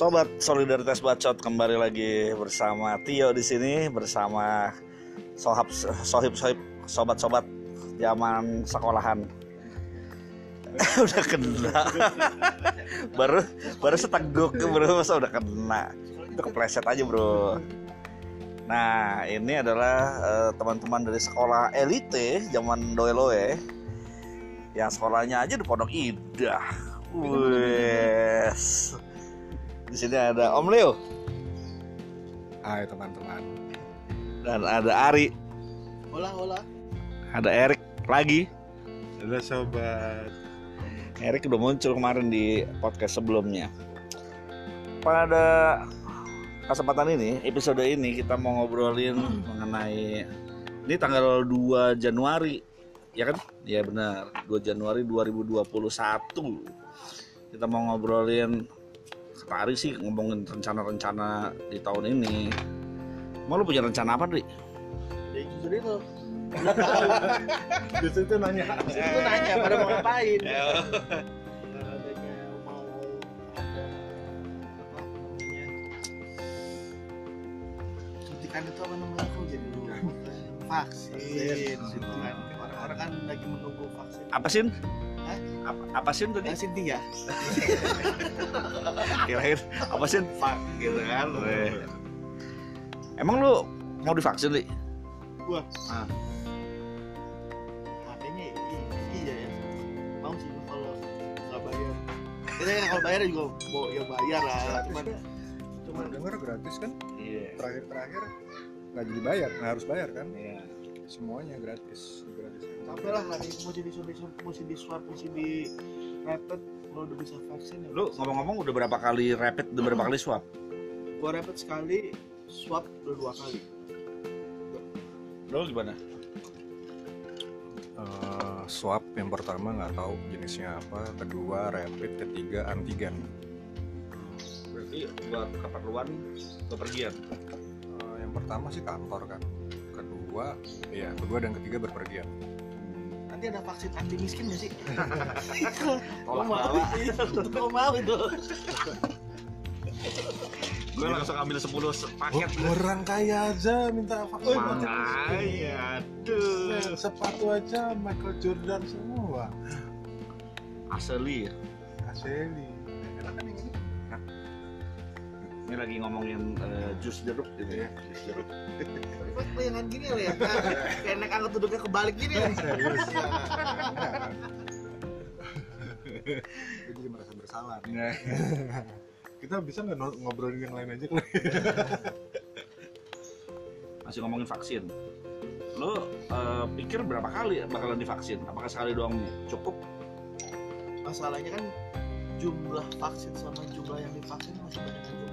Sobat Solidaritas Bacot kembali lagi bersama Tio di sini bersama sohab sohib sohib sobat-sobat zaman sekolahan. udah kena. baru baru seteguk bro masa udah kena. Itu kepleset aja bro. Nah ini adalah eh, teman-teman dari sekolah elite zaman Doeloe yang sekolahnya aja di Pondok Indah. Wes. Di sini ada Om Leo Hai teman-teman. dan ada Ari, Hola, hola. ada Erik lagi. Halo sobat. Erik udah muncul kemarin di podcast sebelumnya. Pada kesempatan ini, episode ini kita mau ngobrolin mengenai ini tanggal 2 Januari. Ya kan? Ya benar, 2 Januari 2021. Kita mau ngobrolin kata Ari sih ngomongin rencana-rencana di tahun ini. Mau lu punya rencana apa, Dri? Ya justru itu. Justru itu nanya. Justru itu nanya pada mau ngapain. Adanya mau ada apa namanya? Suntikan itu apa namanya? Aku jadi lupa. Vaksin. Gitu kan. Orang-orang kan lagi menunggu vaksin. Apa sih? Apa, apa sih tadi? Vaksin tiga. kirain apa sih pak gitu kan Eh. emang lu mau divaksin li Gua. Ah. Kayaknya iya ya. Mau sih kalau nggak bayar. Kita kan kalau bayar juga mau ya bayar lah. Cuman Cuma dengar gratis kan? iya Terakhir-terakhir nggak jadi bayar, nggak harus bayar kan? iya Semuanya gratis, gratis. capek lah hari mesti disuntik mesti di swab mesti di rapid lo udah bisa vaksin ya. Lu ngomong-ngomong udah berapa kali rapid udah berapa kali swab? Gua rapid sekali swab udah dua kali. Lu gimana? Eh, swab yang pertama nggak tahu jenisnya apa, kedua rapid, ketiga antigen. berarti buat keperluan kepergian. Eh, yang pertama sih kantor kan, kedua, ya kedua dan ketiga berpergian. nanti ada vaksin anti miskin gak sih Tolak Gua mau bala. Iya, gua mau itu gue langsung ambil 10 paket orang kaya aja minta vaksin. makanya aduh sepatu aja Michael Jordan semua. asli ya. Asli. Ini lagi ngomongin eh, jus jeruk gitu ya jus jeruk Kok bayangan gini lah ya kayak naik angkot duduknya kebalik gini ya Serius. Gue jadi merasa bersalah. nih. Nah, Kita bisa nggak ngobrolin yang lain aja kali? masih ngomongin vaksin lo eh, pikir berapa kali bakalan divaksin apakah sekali doang cukup masalahnya kan jumlah vaksin sama jumlah yang divaksin masih banyak yang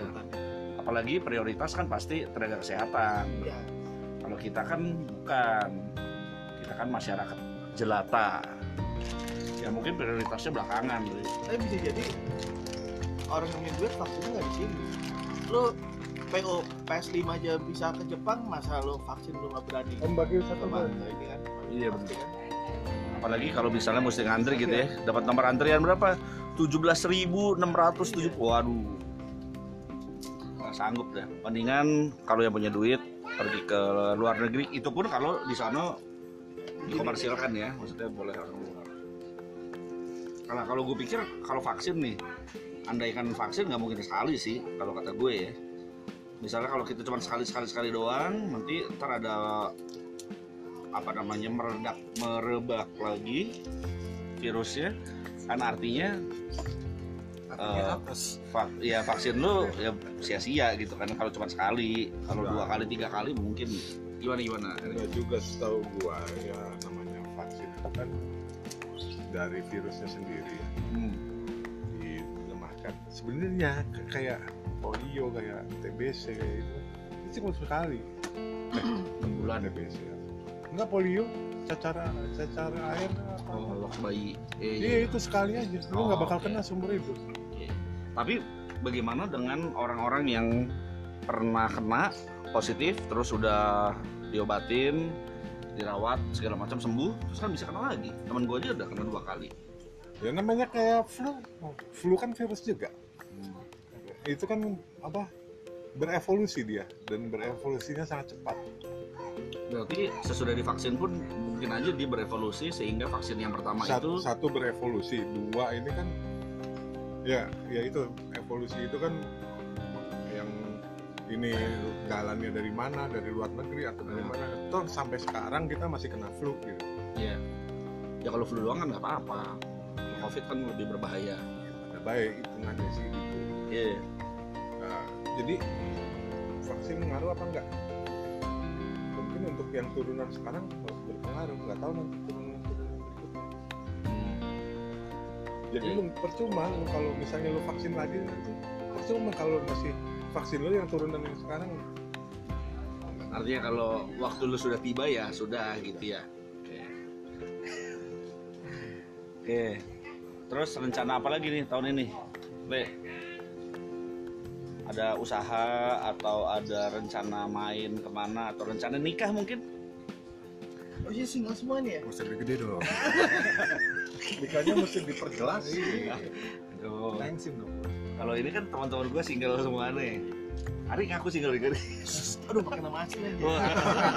iya. apalagi prioritas kan pasti tenaga kesehatan. Iya. Kalau kita kan bukan kita kan masyarakat jelata. Ya mungkin prioritasnya belakangan tapi bisa jadi orang yang punya duit vaksinnya nggak di sini. Lo PO PS5 aja bisa ke Jepang masa lo vaksin lo nggak berani? Om bagi satu ini kan? Iya, kan apalagi kalau misalnya mesti ngantri gitu ya. Dapat nomor antrian berapa? 17.670 waduh sanggup dah mendingan kalau yang punya duit pergi ke luar negeri itu pun kalau di sana dikomersilkan ya maksudnya boleh orang luar. Karena kalau gue pikir kalau vaksin nih andaikan vaksin nggak mungkin sekali sih kalau kata gue ya. Misalnya kalau kita cuma sekali sekali sekali doang nanti ntar ada apa namanya meredak merebak lagi virusnya. Kan artinya Eh, vak- ya vaksin lu ya sia-sia gitu kan kalau cuma sekali kalau dua kali tiga kali mungkin gimana gimana Enggak juga setahu gua ya namanya vaksin itu kan dari virusnya sendiri ya, hmm. dilemahkan. Sebenarnya kayak polio kayak TBC kayak itu itu cuma sekali. enam bulan TBC ya. Enggak polio cacar cacar air apa? oh lok bayi eh, Iya itu sekali aja. Lu Oh, nggak bakal oke. kena seumur hidup. Oke. tapi bagaimana dengan orang-orang yang pernah kena positif terus udah diobatin dirawat segala macam sembuh terus kan bisa kena lagi teman gue aja udah kena dua kali ya namanya kayak flu flu kan virus juga Hmm. itu kan apa berevolusi dia dan berevolusinya sangat cepat Berarti sesudah divaksin pun mungkin aja dia berevolusi sehingga vaksin yang pertama satu, itu satu berevolusi dua ini kan ya ya itu evolusi itu kan yang ini jalannya dari mana dari luar negeri atau dari Hmm. mana toh sampai sekarang kita masih kena flu gitu ya ya kalau flu doang kan nggak apa-apa. Covid kan lebih berbahaya. ada baik hitungannya sih gitu Iya. Nah, jadi vaksin ngaruh apa enggak mungkin untuk yang turunan sekarang berpengaruh nggak tahu nanti turunan berikutnya jadi Iya. lu percuma lu kalau misalnya lu vaksin lagi nanti percuma kalau masih vaksin lu yang turunan yang sekarang Artinya kalau waktu lu sudah tiba ya sudah gitu ya. Oke. Oke. Terus rencana apa lagi nih tahun ini? Le. Ada usaha atau ada rencana main ke mana atau rencana nikah mungkin? Oh iya single semua nih ya? Mesti lebih gede dong. nikahnya mesti diperjelas Aduh. Thanksin dong. Kalau ini kan teman-teman gue single semua nih. Ari ngaku single nih. Aduh pakai nama asli aja.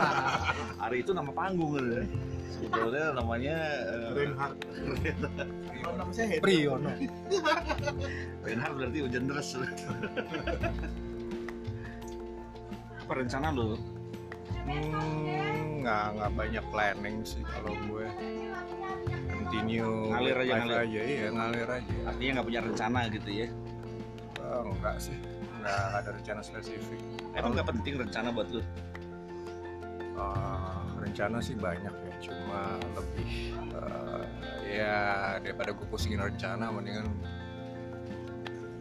Ari itu nama panggung kan. Sebetulnya namanya eh, Reinhardt Oh, nama saya Hendro. Priyono. Reinhard berarti hujan deras. Apa rencana lu? Hmm, nggak nggak banyak planning sih kalau gue. Continue Ngalir aja, ngalir. aja, iya ngalir aja. Artinya nggak punya rencana gitu ya? Oh, enggak sih, nggak ada rencana spesifik. Emang nggak penting rencana buat lu? Eh, rencana sih banyak ya, cuma lebih eh, ya daripada gue pusingin rencana, mendingan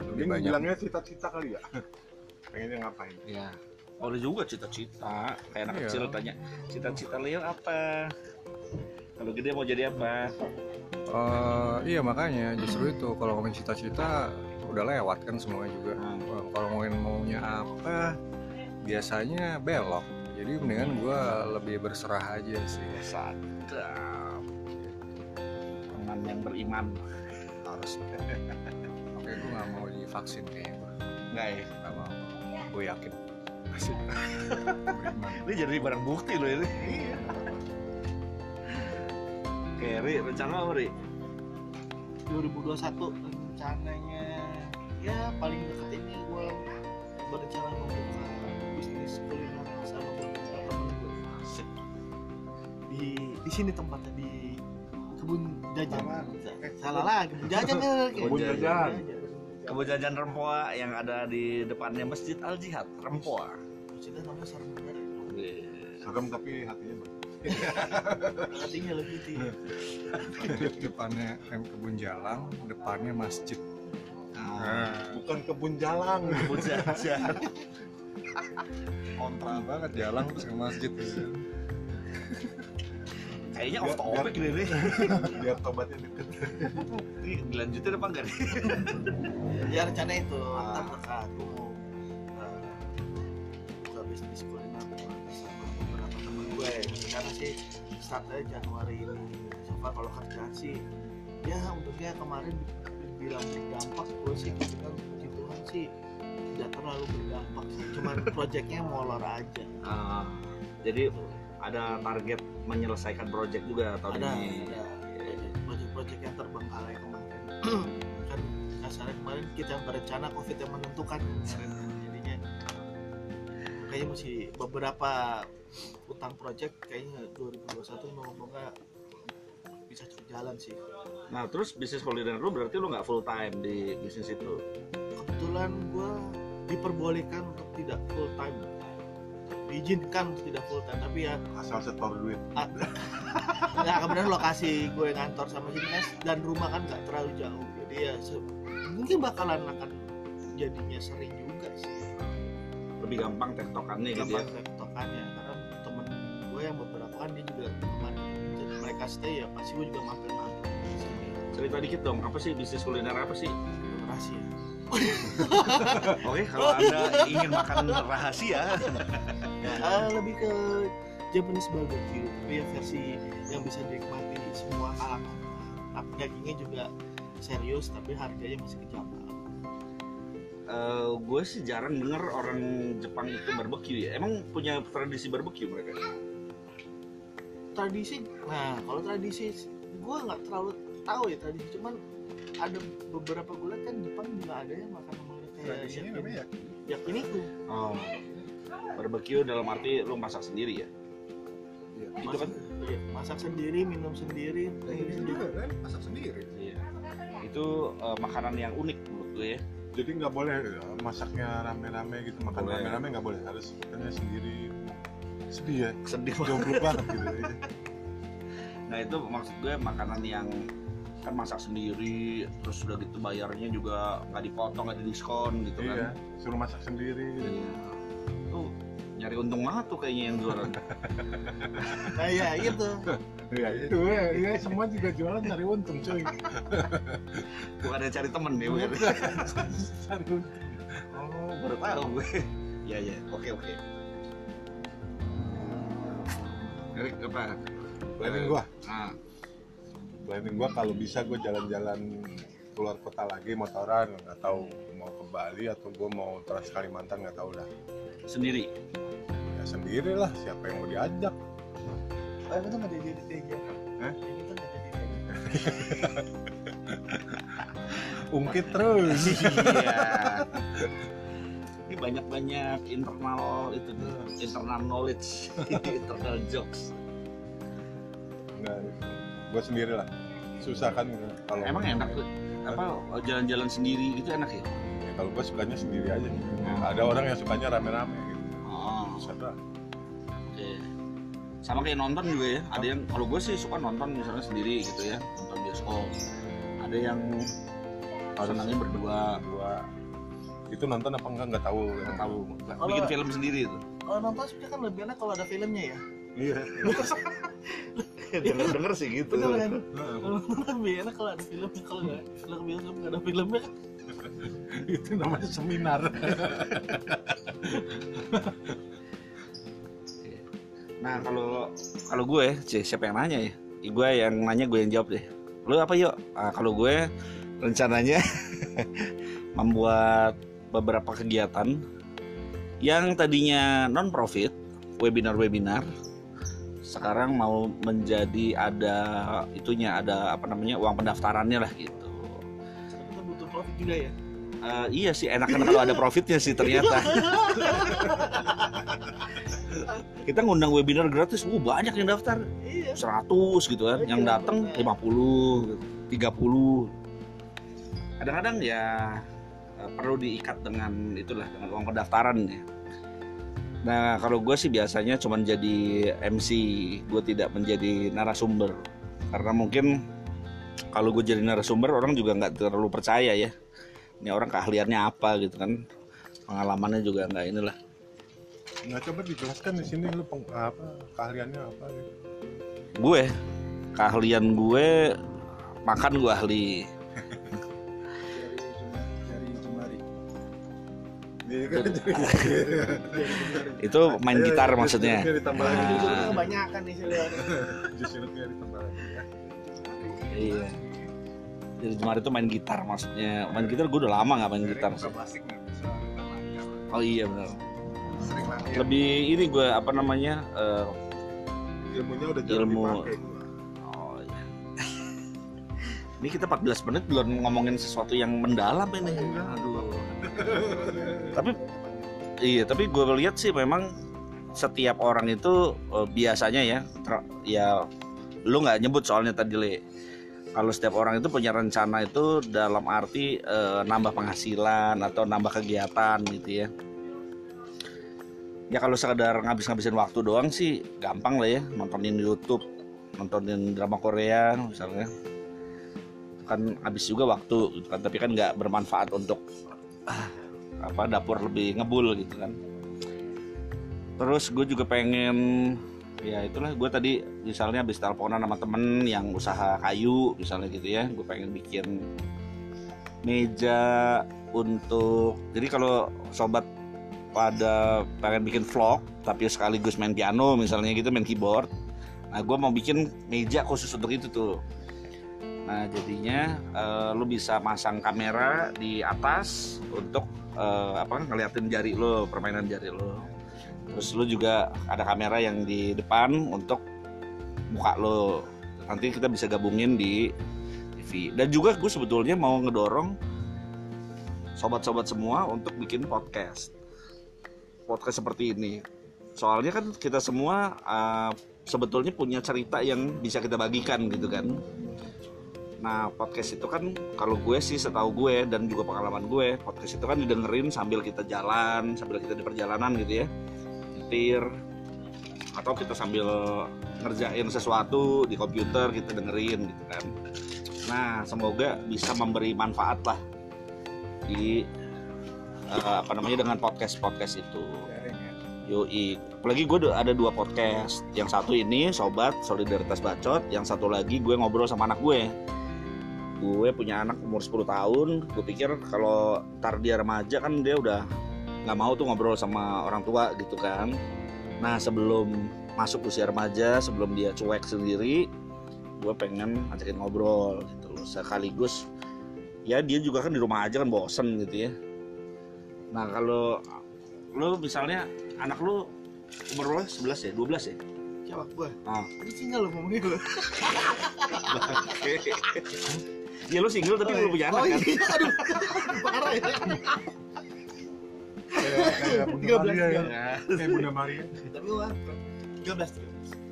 lebih Mungkin banyak. bilangnya cita-cita kali ya pengennya ngapain Ya. Boleh juga cita-cita. Kayak anak Iya. kecil tanya, cita-cita Leo apa? Kalau gede mau jadi apa? Eh, iya makanya justru itu kalau ngomongin cita-cita udah lewat kan semuanya juga. Hmm. Kalau ngomongin maunya apa, biasanya belok. Jadi mendingan gue lebih berserah aja sih. Sadap. Teman yang beriman. Harus. Oke, gue nggak mau divaksin kayaknya. Enggak ya? Nggak mau. Gue yakin. Asik. Ini jadi barang bukti loh ini. Oke, Ri, rencana apa, Ri? 2021 rencananya ya paling dekat ini gue berencana membuka bisnis kuliner sama beberapa temen gue Asik. di di sini tempatnya di kebun jajan. Eh, salah lagi kebun jajan kan Kebun jajan. Kebun jajan Rempoa yang ada di depannya Masjid Al Jihad, Rempoa. Sudah namanya serem banget serem tapi hatinya bagus artinya lebih tinggi depannya kan kebun jalang, depannya masjid. Ah, bukan kebun jalang Kebun jajan. kontra banget jalang terus ke masjid. Kayaknya off topic nih, Ri. biar tobatnya deket Ri, dilanjutin apa enggak nih? ya rencana itu Ah. ntar dekat mau eh, buka bisnis kuliner bersama beberapa teman gue karena sih startnya Januari ini so far kalau kerjaan sih ya untungnya kemarin bilang berdampak gue sih kan puji Tuhan sih tidak terlalu berdampak sih cuman proyeknya molor aja Ah, jadi ada target menyelesaikan project juga tahun ada ini. ada. Proyek-proyek yang terbengkalai kemarin. Kan kasarnya kemarin kita yang berencana covid yang menentukan. Jadinya kayaknya masih beberapa utang project kayaknya 2021 semoga bisa cepet jalan sih. Nah, terus bisnis kuliner lu berarti lu nggak full time di bisnis itu. kebetulan gue diperbolehkan untuk tidak full time diizinkan untuk tidak full time tapi ya asal setor duit. Nggak kemudian lokasi gue ngantor sama sini kan dan rumah kan nggak terlalu jauh jadi ya mungkin bakalan akan jadinya sering juga sih. Lebih gampang tektokannya gitu ya. gampang tektokannya karena temen gue yang beberapa kan dia juga kemarin jadi mereka stay ya pasti gue juga mampir mampir di sini. Cerita dikit dong, apa sih bisnis kuliner apa sih? rahasia. Oke, kalau Anda ingin makan rahasia, ya lebih ke Japanese barbecue tapi ya versi yang bisa dinikmati semua kalangan dagingnya juga serius tapi harganya masih kejamah Eh, gue sih jarang denger orang Jepang itu barbecue ya. Emang punya tradisi barbecue mereka? tradisi? Nah kalau tradisi gue nggak terlalu tahu ya tradisi. Cuman ada beberapa gue lihat kan Jepang juga ada yang makan namanya kayak tradisinya yakin- namanya yakiniku Oh. Barbecue dalam arti lu masak sendiri ya? Iya. Itu kan? iya, masak sendiri minum sendiri Nah, minum sendiri juga kan masak sendiri Iya. Itu eh, makanan yang unik menurut gue ya. jadi nggak boleh ya, masaknya rame-rame gitu makan Boleh. rame-rame nggak boleh harus makannya sendiri sedih ya Sedih jomblo banget gitu Nah itu maksud gue makanan yang kan masak sendiri terus udah gitu bayarnya juga nggak dipotong nggak didiskon gitu iya kan suruh masak sendiri Iya. tuh nyari untung banget tuh kayaknya yang jualan. Nah ya itu Iya itu ya, iya semua juga jualan cari untung cuy. bukan yang cari temen ya bukan cari. Untung. oh baru tahu gue. Ya ya oke oke. Erik apa? Planning gua, nah planning gua kalau bisa gua jalan-jalan keluar kota lagi motoran. Tahu mau ke Bali atau gua mau Trans Kalimantan nggak tahu dah. Sendiri? Ya sendiri lah siapa yang mau diajak. oh itu nggak jadi diajak Hah? Itu nggak jadi Ungkit terus. iya. Ini banyak banyak internal itu internal knowledge internal jokes. Nggak, gua sendiri lah. Susah kan kalau emang enak tuh? Apa jalan-jalan sendiri gitu enak ya Ya, kalau gua sukanya sendiri aja. Ada orang yang sukanya rame-rame gitu. oh dah. Oke. Sama kayak nonton juga ya. Ada yang kalau gue sih suka nonton misalnya sendiri gitu ya, nonton bioskop. Ada yang Harus senangnya berdua, Gua itu nonton apa enggak nggak tahu. nggak tahu. Kalau- Bikin film sendiri itu. kalau nonton sebenarnya kan lebih enak kalau ada filmnya ya Iya. denger denger sih gitu. betul kan lebih enak kalau ada filmnya kalau nggak kalau bioskop nggak ada filmnya kan itu namanya seminar. Nah kalau kalau gue, sih siapa yang nanya ya? Gue yang nanya gue yang jawab deh. Lu apa yuk? Ah, kalau gue rencananya membuat beberapa kegiatan yang tadinya non profit, webinar-webinar, sekarang mau menjadi ada itunya ada apa namanya uang pendaftarannya lah gitu. Juga ya Eh, iya sih enakan kalau ada profitnya sih ternyata. Kita ngundang webinar gratis, uh banyak yang daftar. iya 100 gitu kan, yang datang 50, 30. Kadang-kadang ya eh, perlu diikat dengan itulah dengan uang pendaftaran ya. Nah kalau gue sih biasanya cuman jadi MC, gue tidak menjadi narasumber karena mungkin kalau gue jadi narasumber orang juga nggak terlalu percaya ya. Ini orang keahliannya apa gitu kan, pengalamannya juga nggak inilah. Nggak coba dijelaskan di sini lu peng, apa keahliannya apa gitu. Gue keahlian gue makan gue ahli. dari jemari Iya kan Itu main gitar maksudnya. Nah. Jus sirupnya ditambah lagi ya. Iya. Jadi kemarin itu main gitar maksudnya. Main gitar gue udah lama nggak main gitar sih. Oh iya benar. Lebih ini gue apa namanya? eh, Ilmunya udah jarang Ilmu. dipakai. oh iya. Ini kita 14 menit belum ngomongin sesuatu yang mendalam ini. Aduh. tapi iya, tapi gue lihat sih memang setiap orang itu eh, biasanya ya ter- ya lu nggak nyebut soalnya tadi le kalau setiap orang itu punya rencana itu dalam arti eh, nambah penghasilan atau nambah kegiatan gitu ya. Ya kalau sekedar ngabis-ngabisin waktu doang sih gampang lah ya nontonin YouTube nontonin drama Korea misalnya. Kan habis juga waktu gitu kan tapi kan nggak bermanfaat untuk apa dapur lebih ngebul gitu kan. Terus gue juga pengen ya itulah gue tadi misalnya habis teleponan sama temen yang usaha kayu misalnya gitu ya. Gue pengen bikin meja untuk jadi kalau sobat pada pengen bikin vlog tapi sekaligus main piano misalnya gitu main keyboard. Nah gue mau bikin meja khusus untuk itu tuh. Nah jadinya eh, lu bisa masang kamera di atas untuk eh, apa ngeliatin jari lo, permainan jari lo. Terus lu juga ada kamera yang di depan untuk muka lo. Nanti kita bisa gabungin di TV. Dan juga gue sebetulnya mau ngedorong sobat-sobat semua untuk bikin podcast. Podcast seperti ini. Soalnya kan kita semua eh, sebetulnya punya cerita yang bisa kita bagikan gitu kan. Nah podcast itu kan kalau gue sih setahu gue dan juga pengalaman gue podcast itu kan didengerin sambil kita jalan, sambil kita di perjalanan gitu ya, nyetir atau kita sambil ngerjain sesuatu di komputer kita dengerin gitu kan. Nah semoga bisa memberi manfaat lah di eh, apa namanya dengan podcast podcast itu. Yoi, apalagi gue ada dua podcast. Yang satu ini sobat solidaritas bacot, yang satu lagi gue ngobrol sama anak gue. Gue punya anak umur 10 tahun. Gue pikir kalau ntar dia remaja kan dia udah nggak mau tuh ngobrol sama orang tua gitu kan. Nah sebelum masuk usia remaja, sebelum dia cuek sendiri, gue pengen ajakin ngobrol gitu loh. Sekaligus ya dia juga kan di rumah aja kan bosen gitu ya. Nah kalau lu misalnya anak lu umur lu 11 ya 12 ya Siapa gue? Ah. Tadi single lo ngomongin lo. ya lu single tapi Oh, belum punya anak oh, kan iya. Aduh, parah ya. Kayak Bunda 13 Maria ya Ya, kayak Bunda Maria Tapi gue 13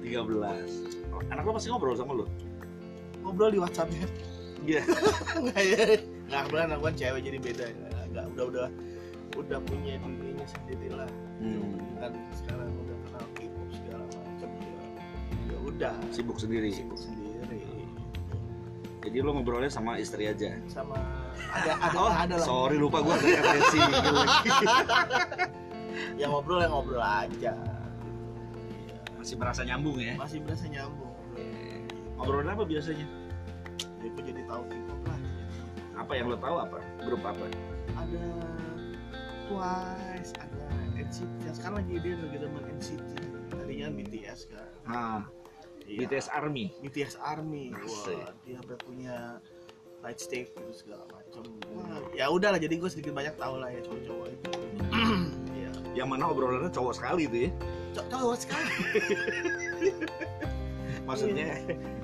13 13. anak lu pasti ngobrol sama lu Ngobrol di WhatsApp ya. iya Enggak ya. Enggak kebetulan anak gue cewek jadi beda. Enggak udah udah udah punya dirinya sendiri lah. Hmm, Kan sekarang udah kenal K-pop segala macam ya. Ya udah sibuk sendiri sibuk sendiri jadi lu ngobrolnya sama istri aja? Sama ada ada oh ada lah. Sorry lupa gua ada single lagi. Yang ngobrol yang ngobrol aja. Masih merasa nyambung ya? Masih berasa nyambung. Ngobrolin apa biasanya? Ya gue jadi tahu K-pop lah. Apa yang lo tahu apa? Grup apa? Ada Twice ada NCT sekarang lagi dia lagi demen NCT tadinya BTS kan. Nah Iya. BTS Army. BTS Army. Wah dia sampai punya light stick gitu segala macam ya udahlah jadi gue sedikit banyak tahu lah ya cowok-cowok itu. Iya. yang mana obrolannya cowok sekali tuh ya. Co- cowok sekali. Maksudnya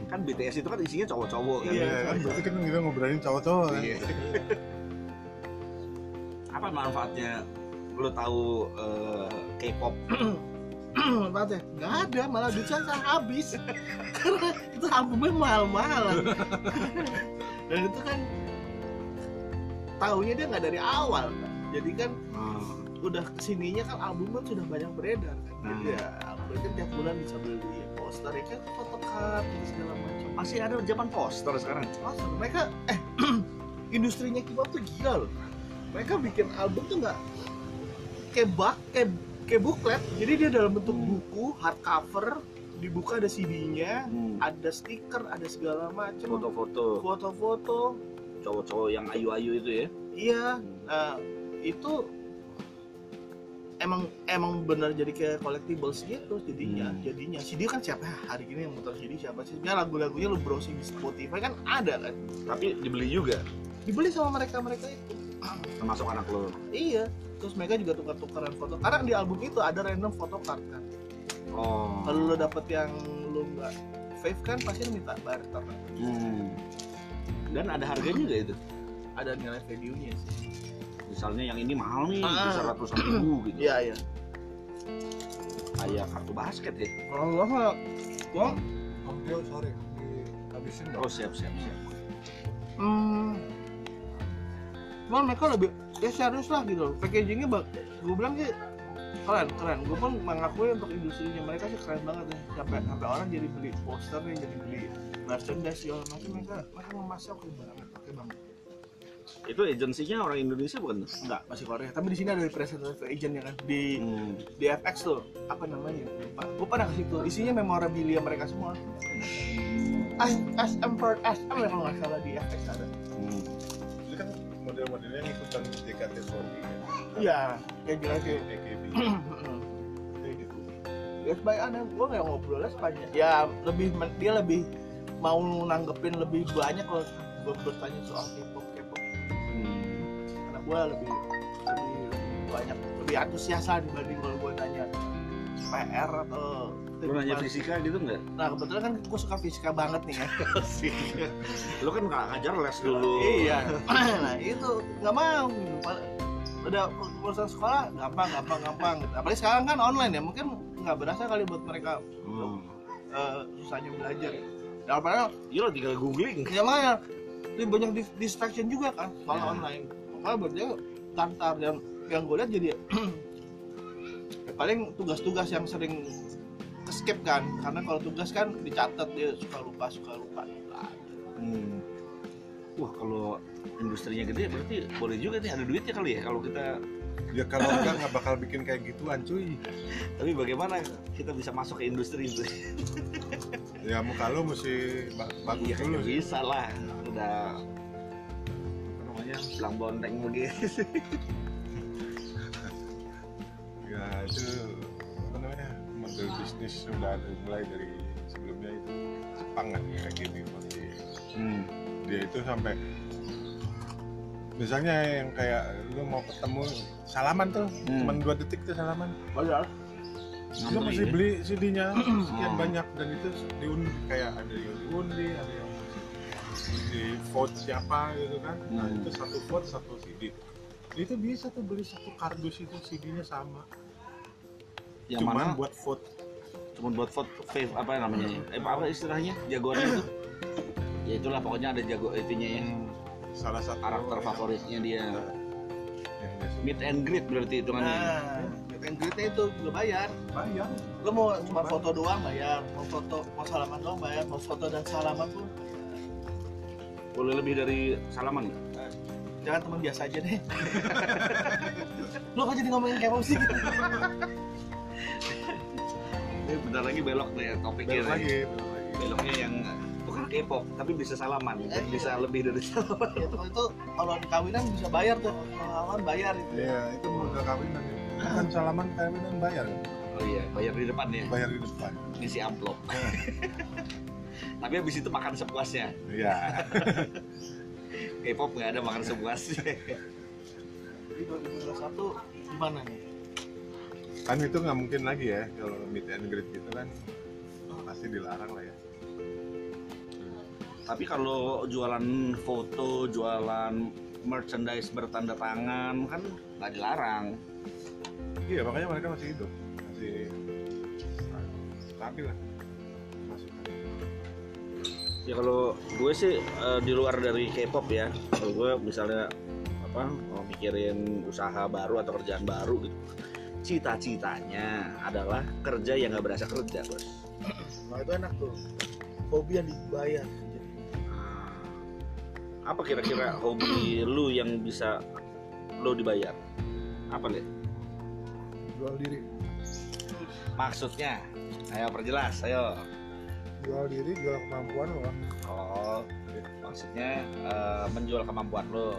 kan BTS itu kan isinya cowok-cowok kan. Iya. Iya kan berarti kan kita ngobrolin cowok-cowok kan. Iya. apa manfaatnya lo tahu eh, K-pop Apa ya? Nggak ada, malah duitnya saya habis. Karena itu albumnya mahal-mahalan. Dan itu kan Taunya dia nggak dari awal kan Jadi kan udah ke sininya kan albumnya sudah banyak beredar kan. Jadi Hmm. ya albumnya kan tiap bulan bisa beli poster ya kan photocard dan segala macam. Masih ada zaman poster sekarang? Masa mereka eh industrinya K-pop tuh gila loh. Mereka bikin album tuh nggak kayak bak kayak kayak buklet. Jadi dia dalam bentuk Hmm. buku hardcover, dibuka ada CD-nya, Hmm. ada stiker, ada segala macam. foto-foto Foto-foto. cowok-cowok yang ayu-ayu itu ya Iya, nah, itu emang emang benar jadi kayak collectibles gitu jadinya Hmm. jadinya CD kan siapa hari ini yang muter CD siapa sih ya lagu-lagunya lu browsing di Spotify kan ada kan tapi dibeli juga dibeli sama mereka mereka itu termasuk anak lo Iya, terus mereka juga tukar-tukaran foto. Karena di album itu ada random foto card kan. oh Kalau lo dapet yang lo nggak fave kan pasti lo minta barter. Hmm. dan ada harganya gak itu Ada nilai value-nya sih. misalnya yang ini mahal nih Ah. bisa ratusan ribu gitu Iya iya. kayak kartu basket ya Kalau gua mah, gua Om Tio sorry dihabisin dong oh siap siap siap hmm, cuman mereka lebih ya serius lah gitu loh. Packagingnya bak, gue bilang sih keren keren. Gue pun mengakui untuk industrinya mereka sih keren banget ya. Sampai sampai orang jadi beli posternya, jadi beli merchandise segala macam mereka mereka memasak oke banget, oke banget. itu agensinya orang Indonesia bukan Enggak, masih Korea. Tapi di sini ada representative agent ya kan di hmm. di FX tuh apa namanya? Lupa. Gue pernah ke situ. Isinya memorabilia mereka semua. SM SM ya kalau nggak salah di FX ada. Hmm. Model-modelnya ikutan JKT48 kan Iya, kayak jelas sih. Kayak gitu Ya sebaik aneh, gue nggak ngobrolnya sepanjang. Ya lebih dia lebih mau nanggepin lebih banyak kalau gue bertanya soal K-pop K-pop Hmm. karena gue lebih lebih lebih banyak lebih antusiasan dibanding kalau PR atau Lu nanya fisika gitu nggak? Nah kebetulan kan gue suka fisika banget nih ya. Lu kan nggak ngajar les dulu. iya. Nah itu nggak mau. Udah urusan sekolah gampang gampang gampang. Apalagi sekarang kan online ya mungkin nggak berasa kali buat mereka Hmm. eh, susahnya belajar. Ya padahal Iya lo tinggal googling. ya makanya lebih banyak dis- distraction juga kan soal Ya. online. Makanya dia tantar yang yang gue lihat jadi paling tugas-tugas yang sering skip kan karena kalau tugas kan dicatat dia suka lupa suka lupa Hmm. Wah kalau industrinya gede berarti boleh juga nih ada duitnya kali ya kalau kita. ya kalau enggak nggak bakal bikin kayak gituan cuy Tapi bagaimana kita bisa masuk ke industri itu? ya muka lu mesti ba- bagus Iya dulu sih bisa lah. Udah apa namanya belang bonteng begitu. Ya itu apa namanya model bisnis sudah ada mulai dari sebelumnya itu Jepang kan kayak gini Hmm. dia itu sampai misalnya yang kayak lu mau ketemu salaman tuh Hmm. cuman dua detik tuh salaman padahal lu mesti ya? beli CD-nya sekian banyak dan itu diundi kayak ada yang diundi ada yang di vote siapa gitu kan nah Hmm. itu satu vote satu CD itu bisa tuh beli satu kardus itu CD-nya sama Yang cuman mana? buat vote Cuma buat vote fave apa namanya? Eh apa istilahnya? Jagoannya itu? ya itulah pokoknya ada jago itunya ya. salah satu Karakter favoritnya dia. Meet and greet berarti hitungannya. nah meet and greet-nya itu gue bayar bayar lo mau cuma foto doang bayar mau foto mau salaman doang bayar mau foto dan salaman pun Boleh lebih dari salaman nggak? jangan teman biasa aja deh lo kok jadi ngomongin K-pop sih Ini bentar lagi belok tuh ya topiknya. belok nih. lagi belok lagi Beloknya yang bukan K-pop tapi bisa salaman, bisa lebih dari salaman. itu, itu kalau di kawinan bisa bayar tuh salaman bayar itu iya itu modal kawinan kan salaman kawinan bayar? Oh iya, bayar di depan ya. bayar di depan Ngisi amplop. tapi habis itu makan sepuasnya. iya K-pop nggak ada makan sepuasnya. jadi 2021 gimana nih kan itu nggak mungkin lagi ya kalau meet and greet gitu kan. Pasti dilarang lah ya. Tapi kalau jualan foto, jualan merchandise bertanda tangan kan nggak dilarang. iya makanya mereka masih hidup. Masih stabil lah. Masuk Ya kalau gue sih eh, di luar dari K-pop ya, kalau gue misalnya apa mau mikirin usaha baru atau kerjaan baru gitu, cita-citanya adalah kerja yang nggak berasa kerja bos. nah itu enak tuh hobi yang dibayar Apa kira-kira hobi lu yang bisa lu dibayar? Apa lihat? jual diri Maksudnya? Ayo perjelas, ayo. jual diri jual kemampuan lo Oh, maksudnya eh, menjual kemampuan lo.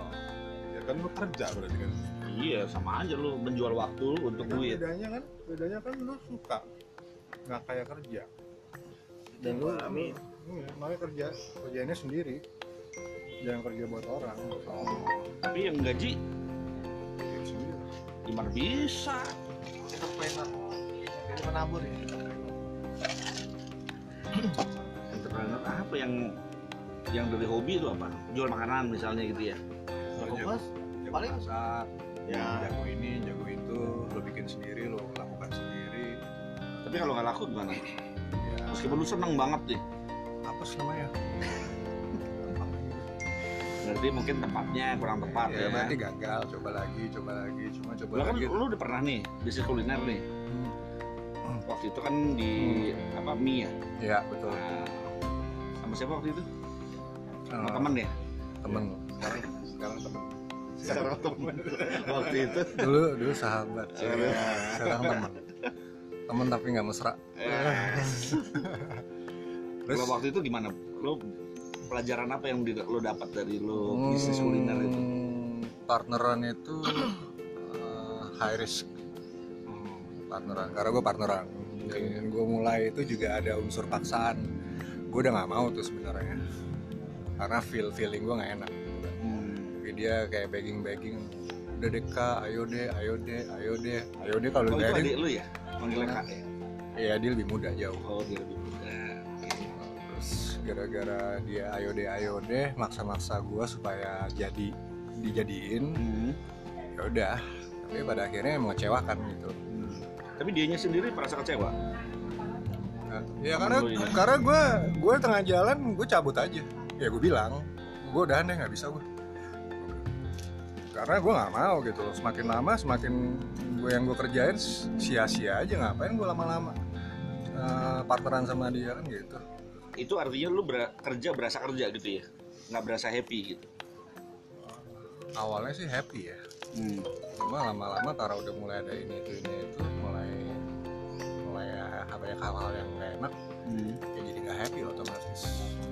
ya kan lu kerja berarti kan Iya, sama aja lu menjual waktu lu untuk Kan duit. bedanya kan bedanya kan lu suka nggak kayak kerja dan lu Amin. iya, makanya kerja kerjanya sendiri jangan kerja buat orang Tapi yang gaji sendiri gimana bisa? jadi menabur ya Entrepreneur apa yang yang dari hobi itu apa? Jual makanan misalnya gitu ya. fokus jago Paling- masak Ya. jago ini jago itu lo bikin sendiri lo lakukan sendiri Tapi kalau nggak laku gimana? ya Meskipun lu seneng banget nih. apa sih namanya Berarti mungkin tempatnya kurang tepat ya, ya. berarti gagal coba lagi coba lagi cuma coba Lu kan lagi lu udah pernah nih bisnis kuliner nih. Hmm. Waktu itu kan di apa mie ya? ya betul Nah, sama siapa waktu itu? Sama Eh, temen ya? temen sekarang sekarang temen Secara temen. waktu itu. dulu dulu sahabat sih. Iya. sekarang temen. Temen tapi nggak mesra. Terus? Kalau waktu itu gimana? Lu pelajaran apa yang lu dapat dari lu bisnis kuliner itu? Hmm, partneran itu eh, high risk. Partneran karena gue partneran. Dan gue mulai itu juga ada unsur paksaan. Gue udah nggak mau tuh sebenarnya. Karena feel feeling gue nggak enak Dia kayak begging begging udah deh kak ayo deh ayo deh ayo deh ayo deh kalau Oh, biarin adik lu ya? Manggilnya kak ya? ya dia lebih muda jauh Oh, dia lebih muda. terus gara-gara dia ayo deh ayo deh maksa-maksa gue supaya jadi dijadiin Hmm. ya udah tapi pada akhirnya mengecewakan gitu Hmm. Tapi dianya sendiri merasa kecewa. Nah, ya karena karena gue gue tengah jalan gue cabut aja ya gue bilang gue udah deh nggak bisa gue karena gue nggak mau gitu loh semakin lama semakin gue yang gue kerjain sia-sia aja ngapain gue lama-lama eh, partneran sama dia kan gitu Itu artinya lu ber- kerja berasa kerja gitu ya? Nggak berasa happy gitu. awalnya sih happy ya Hmm. cuma lama-lama karena udah mulai ada ini itu ini itu mulai mulai ya, banyak hal-hal yang gak enak Hmm. ya jadi nggak happy otomatis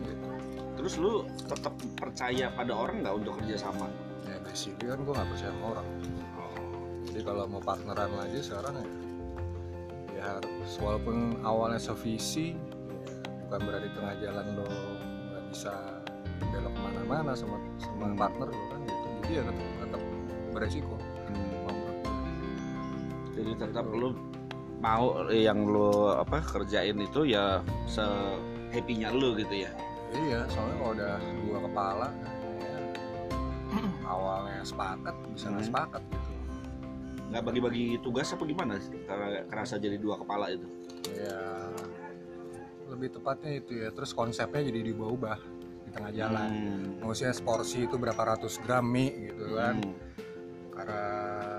gitu Terus lu tetap percaya pada orang nggak untuk kerja sama? Ya basically kan gue nggak percaya sama orang jadi kalau mau partneran lagi sekarang ya ya harus walaupun awalnya sevisi bukan berarti tengah jalan lo nggak bisa belok ke mana-mana sama sama partner lo kan gitu jadi ya tetap tetap beresiko. Jadi tetap lu mau yang lu apa kerjain itu ya se happy-nya lu gitu ya. iya soalnya kalau udah dua kepala awalnya sepakat bisa nggak Hmm. sepakat gitu Nggak bagi-bagi tugas apa gimana? Karena kerasa jadi dua kepala itu. ya lebih tepatnya itu ya terus konsepnya jadi diubah-ubah di tengah jalan Hmm. maksudnya seporsi itu berapa ratus gram mie gitu kan Hmm. karena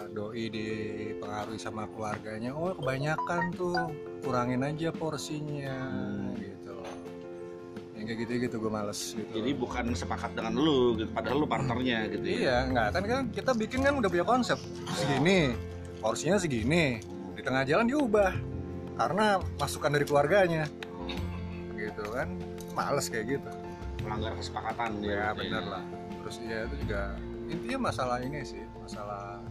doi dipengaruhi sama keluarganya oh kebanyakan tuh kurangin aja porsinya Hmm. gitu yang kayak gitu gitu gue males gitu. Jadi bukan sepakat dengan lu gitu, padahal lu partnernya gitu ya. iya nggak kan kan kita bikin kan udah punya konsep. Segini porsinya segini. Di tengah jalan diubah. Karena masukan dari keluarganya. Gitu kan. Males kayak gitu. Melanggar kesepakatan ya. dia. bener lah. Terus ya itu juga intinya masalah ini sih masalah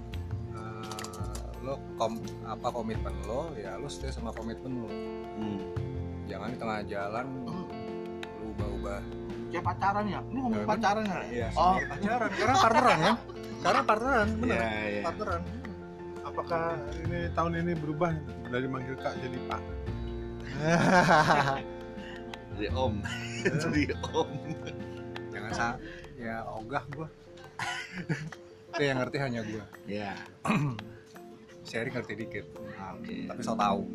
eh, lo kom apa komitmen lo ya lo stay sama komitmen lo. Hmm. jangan di tengah jalan lo ubah-ubah Kayak pacaran ya? Ini ngomong Ya, kan? pacaran ya? iya Oh, pacaran karena partneran kan karena partneran bener Iya, iya. partneran apakah ini tahun ini berubah dari manggil kak jadi pak Jadi om. jadi om. jangan sa ya ogah gua itu yang ngerti hanya gua Ya. sharing ngerti dikit Oke. tapi so tau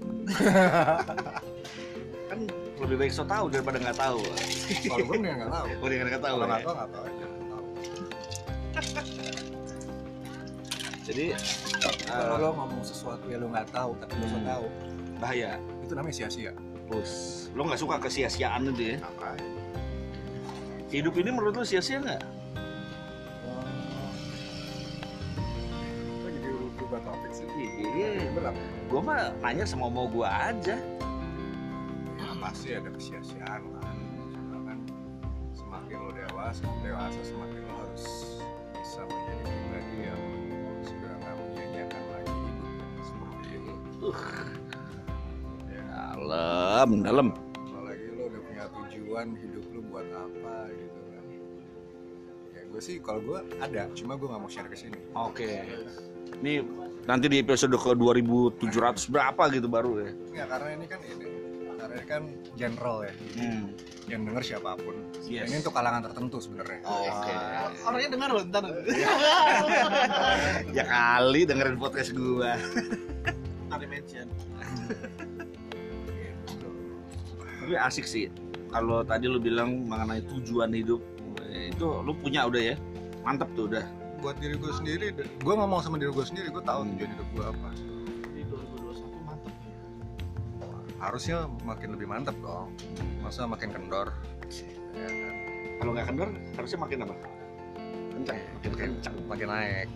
Kan lebih baik so tahu daripada nggak tahu. kalau gue nggak tahu Oh, dia nggak tahu. kalau ya? nggak tahu nggak tahu. Jadi kalau eh, lo ngomong sesuatu yang lo nggak tahu tapi lo so Hmm. tahu bahaya. itu namanya sia-sia Bos, lo nggak suka kesia-siaan itu ya? apa Hidup ini menurut lo sia-sia nggak? Sih Iya. Gue mah nanya sama mau gue aja. Ya pasti ada kesia-siaan lah Cuma kan semakin lo dewasa dewasa semakin lo harus bisa menjadi pribadi yang sudah nggak menyanyiakan lagi seperti itu ya Dalam, dalam. apalagi lo udah punya tujuan hidup lo buat apa gitu kan ya gue sih kalau gue ada cuma gue nggak mau share ke sini Oke. Ini nanti di episode ke 2700 berapa gitu baru ya? Nggak, karena ini kan ini karena ini kan general ya Hmm. yang denger siapa pun Yes. ini untuk kalangan tertentu sebenarnya Oke. orangnya dengar loh ntar. Ya kali dengerin podcast gua. Ntar di mention. Tapi asik sih. Kalau tadi lu bilang mengenai tujuan hidup, itu lu punya udah ya? Mantep tuh udah. buat diri gue sendiri gue ngomong sama diri gue sendiri gue tahu Hmm. tujuan hidup gue apa harusnya makin lebih mantep dong masa makin kendor ya kan Kalau nggak kendor, harusnya makin apa? Kencang, makin kencang. makin naik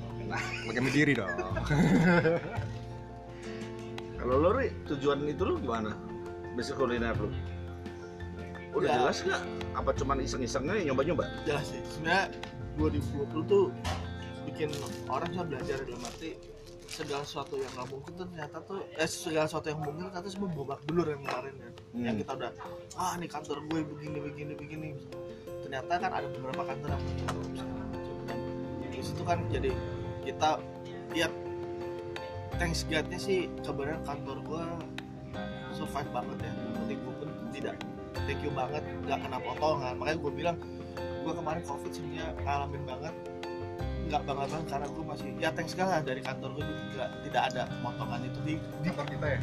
makin berdiri dong Kalau lu Ri, tujuan itu lu gimana? Bisnis kuliner lu? Udah Ya. jelas nggak? Apa cuman iseng-isengnya nyoba-nyoba? Jelas sih. Sebenarnya 2020 tuh bikin orang bisa belajar dalam arti segala sesuatu yang nggak mungkin tuh ternyata tuh eh segala sesuatu yang mungkin ternyata semua babak belur yang kemarin ya. Yang Hmm. kita udah ah nih kantor gue begini begini begini. Ternyata kan ada beberapa kantor yang begitu di situ kan jadi kita ya thanks God-nya sih kebenaran kantor gue survive banget ya. Yang penting gue pun tidak thank you banget nggak kena potongan. Makanya gue bilang gue kemarin covid sebenarnya ngalamin banget nggak banget banget karena gue masih ya thanks lah dari kantor gue juga tidak ada pemotongan itu di, di kantor kita ya?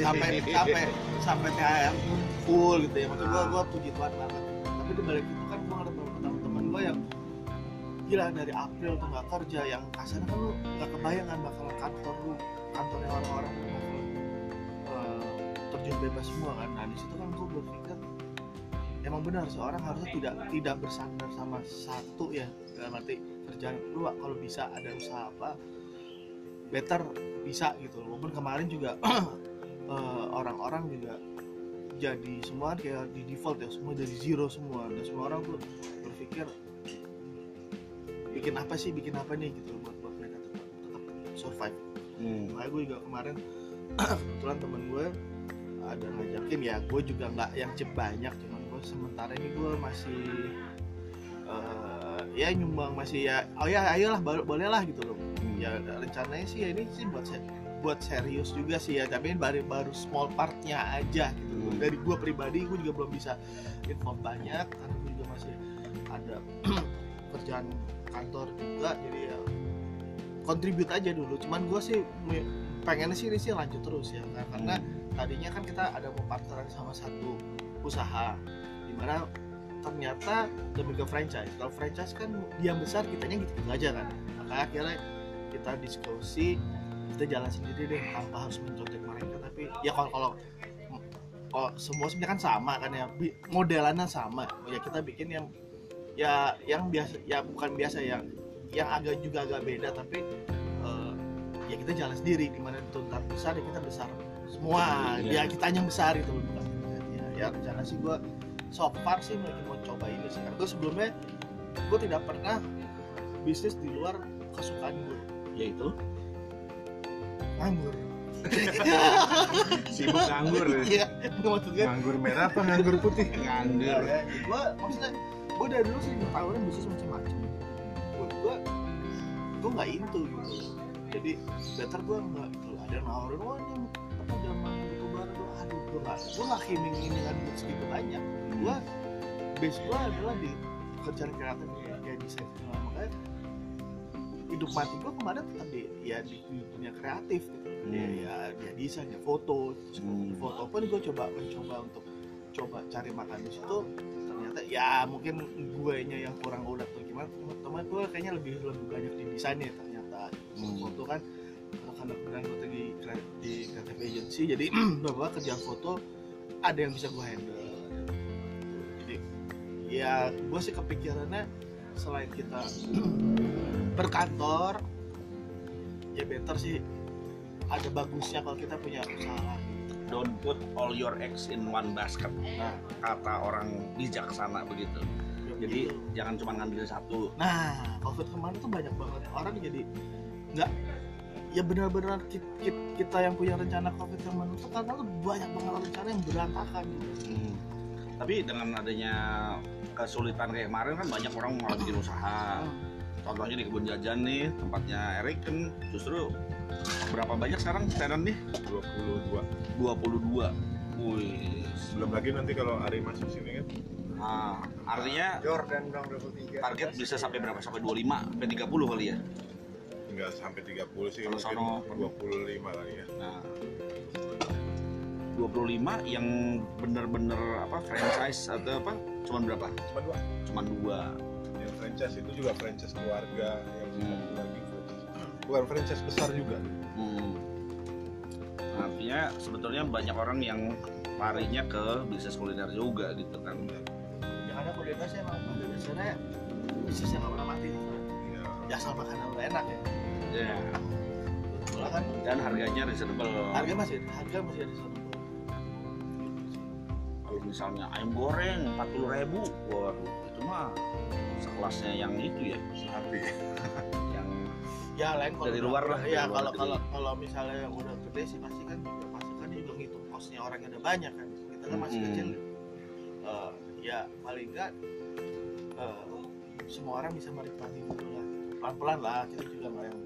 Sampai sampai sampai THR pun full gitu ya maksud gue gue puji Tuhan banget. Tapi di balik itu kan gue ngeliat beberapa teman-teman gue yang gila dari April tuh nggak kerja yang kasarnya kan lu nggak kebayang kan bakal kantor lu kantornya orang-orang eh, terjun bebas semua kan. Nah di situ kan gue berpikir emang benar seorang harusnya tidak tidak bersandar sama satu ya dalam arti kerjaan lu kalau bisa ada usaha apa better bisa gitu walaupun kemarin juga eh, orang-orang juga jadi semua kayak di default ya semua dari zero semua. Dan semua orang tuh berpikir bikin apa sih bikin apa nih? gitu buat buat mereka tetap tetap survive. Hmm. makanya gue juga kemarin kebetulan temen gue ada ngajakin ya gue juga nggak yang cep banyak cuman gue sementara ini gue masih eh, ya nyumbang masih ya oh ya ayolah boleh boleh lah gitu loh Hmm. ya rencananya sih ya ini sih buat se- buat serius juga sih ya tapi ini baru baru small partnya aja gitu Hmm. dari gue pribadi gue juga belum bisa info banyak karena gue juga masih ada kerjaan kantor juga jadi ya kontribut aja dulu cuman gue sih pengennya sih ini sih lanjut terus ya Kar- karena tadinya kan kita ada mau partneran sama satu usaha di mana ternyata lebih ke franchise. Kalau franchise kan dia besar kitanya gitu, -gitu aja kan. Maka akhirnya kita diskusi kita jalan sendiri deh tanpa harus mencontek mereka. Tapi ya kalau kalau kalau semua sebenarnya kan sama kan ya. Modelannya sama. Ya kita bikin yang ya yang biasa ya bukan biasa yang yang agak juga agak beda tapi eh, ya kita jalan sendiri. Di mana tuntutan besar ya kita besar semua. Iya. ya kita yang besar itu. Bukan ya, ya rencana sih gue so far sih lagi mau coba ini sih. Karena gue sebelumnya gue tidak pernah bisnis di luar kesukaan gue Yaitu? Nganggur. Sibuk nganggur. iya maksud gue nganggur merah apa nganggur putih? Nganggur. ya, gue maksudnya gue dari dulu sih tawarin bisnis macam-macam. Buat gue gue nggak into gitu. Jadi better gue nggak gitu. Ada yang nawarin wah ini apa zaman youtuber gue aduh gue nggak gue nggak kiming dengan segitu banyak gue base gue adalah di kerjaan kreatif ya, ya desain segala makanya hidup mati gue kemarin tetap di ya di, di dunia kreatif gitu. Ya, Hmm. ya dia desain ya foto Hmm. foto. Pun gue coba mencoba untuk coba cari makan di situ. Ternyata ya mungkin gue nya yang kurang udah tuh gimana. Teman gue kayaknya lebih lebih banyak di desainnya ternyata. Hmm. foto kan karena kebetulan gue di kre- di creative agency. Jadi beberapa kerjaan foto ada yang bisa gue handle ya gue sih kepikirannya selain kita berkantor ya better sih ada bagusnya kalau kita punya usaha Don't put all your eggs in one basket. nah Kata orang bijaksana begitu. Jadi gitu. jangan cuma ngambil satu. Nah, COVID kemarin tuh banyak banget orang jadi nggak ya benar-benar kita, kita yang punya rencana COVID kemarin tuh karena tuh banyak banget rencana yang berantakan gitu. Hmm. Tapi dengan adanya kesulitan kayak kemarin kan banyak orang mau bikin usaha. Contohnya di kebun jajan nih tempatnya Erik kan justru berapa banyak sekarang tenan nih? 22 22. Wih. belum lagi nanti kalau Ari masuk sini kan Nah, artinya Jordan dong 23 target bisa sampai berapa? Sampai 25, sampai 30 kali ya? nggak sampai 30 sih Kalau sono- mungkin 25 kali ya Nah, 25 yang bener-bener apa franchise atau apa? Cuman berapa? cuma dua Cuman dua. yang franchise itu juga franchise keluarga yang Hmm. lagi franchise bukan franchise besar juga Hmm. Artinya sebetulnya banyak orang yang larinya ke bisnis kuliner juga gitu kan. Yang ada kuliner sih emang pada dasarnya bisnis yang nggak pernah mati. ya asal makanan enak ya. Ya. Soalnya kan Dan harganya reasonable. harga masih harga masih. Kalau misalnya ayam goreng 40 ribu, waduh itu mah sekelasnya yang itu ya, sapi yang ya lain kalau Dari luar lah, ya kalau kalau kalau misalnya yang udah gede sih pasti kan juga pasti kan juga ngitung kosnya orangnya udah banyak kan. Kita kan masih Mm-mm. kecil. Eh, ya paling enggak eh, semua orang bisa menikmati dulu lah. Pelan pelan lah kita juga nggak yang